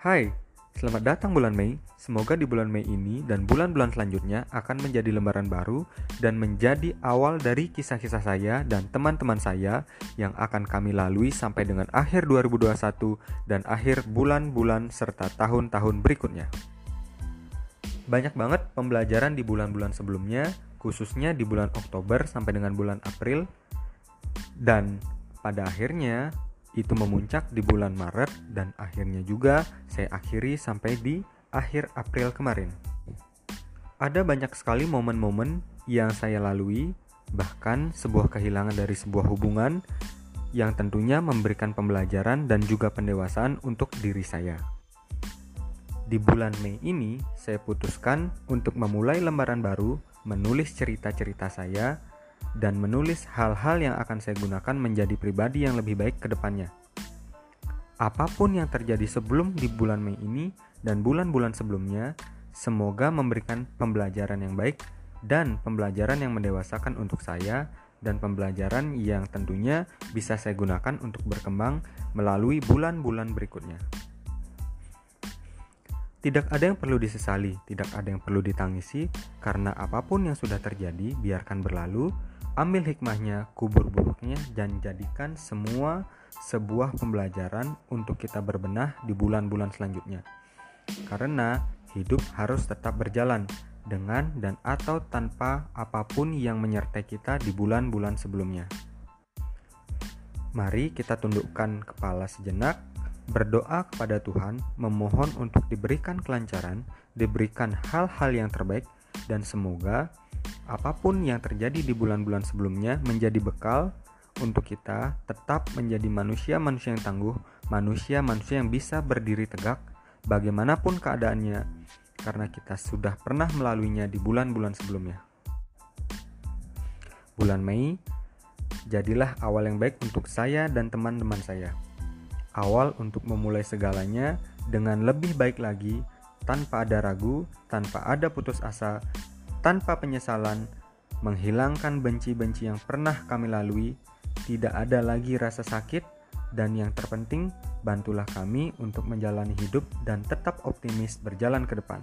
Hai, selamat datang bulan Mei. Semoga di bulan Mei ini dan bulan-bulan selanjutnya akan menjadi lembaran baru dan menjadi awal dari kisah-kisah saya dan teman-teman saya yang akan kami lalui sampai dengan akhir 2021 dan akhir bulan-bulan serta tahun-tahun berikutnya. Banyak banget pembelajaran di bulan-bulan sebelumnya, khususnya di bulan Oktober sampai dengan bulan April. Dan pada akhirnya itu memuncak di bulan Maret dan akhirnya juga saya akhiri sampai di akhir April kemarin. Ada banyak sekali momen-momen yang saya lalui, bahkan sebuah kehilangan dari sebuah hubungan yang tentunya memberikan pembelajaran dan juga pendewasaan untuk diri saya. Di bulan Mei ini, saya putuskan untuk memulai lembaran baru, menulis cerita-cerita saya dan menulis hal-hal yang akan saya gunakan menjadi pribadi yang lebih baik ke depannya. Apa pun yang terjadi sebelum di bulan Mei ini dan bulan-bulan sebelumnya, semoga memberikan pembelajaran yang baik dan pembelajaran yang mendewasakan untuk saya dan pembelajaran yang tentunya bisa saya gunakan untuk berkembang melalui bulan-bulan berikutnya. Tidak ada yang perlu disesali, tidak ada yang perlu ditangisi, karena apa pun yang sudah terjadi, biarkan berlalu, ambil hikmahnya, kubur buruknya, dan jadikan semua sebuah pembelajaran untuk kita berbenah di bulan-bulan selanjutnya. Karena hidup harus tetap berjalan dengan dan atau tanpa apa pun yang menyertai kita di bulan-bulan sebelumnya. Mari kita tundukkan kepala sejenak, berdoa kepada Tuhan, memohon untuk diberikan kelancaran, diberikan hal-hal yang terbaik, dan semoga apa pun yang terjadi di bulan-bulan sebelumnya menjadi bekal untuk kita tetap menjadi manusia-manusia yang tangguh, manusia-manusia yang bisa berdiri tegak bagaimanapun keadaannya karena kita sudah pernah melaluinya di bulan-bulan sebelumnya. Bulan Mei jadilah awal yang baik untuk saya dan teman-teman saya. Awal untuk memulai segalanya dengan lebih baik lagi tanpa ada ragu, tanpa ada putus asa, tanpa penyesalan, menghilangkan benci-benci yang pernah kami lalui, tidak ada lagi rasa sakit, dan yang terpenting, bantulah kami untuk menjalani hidup dan tetap optimis berjalan ke depan.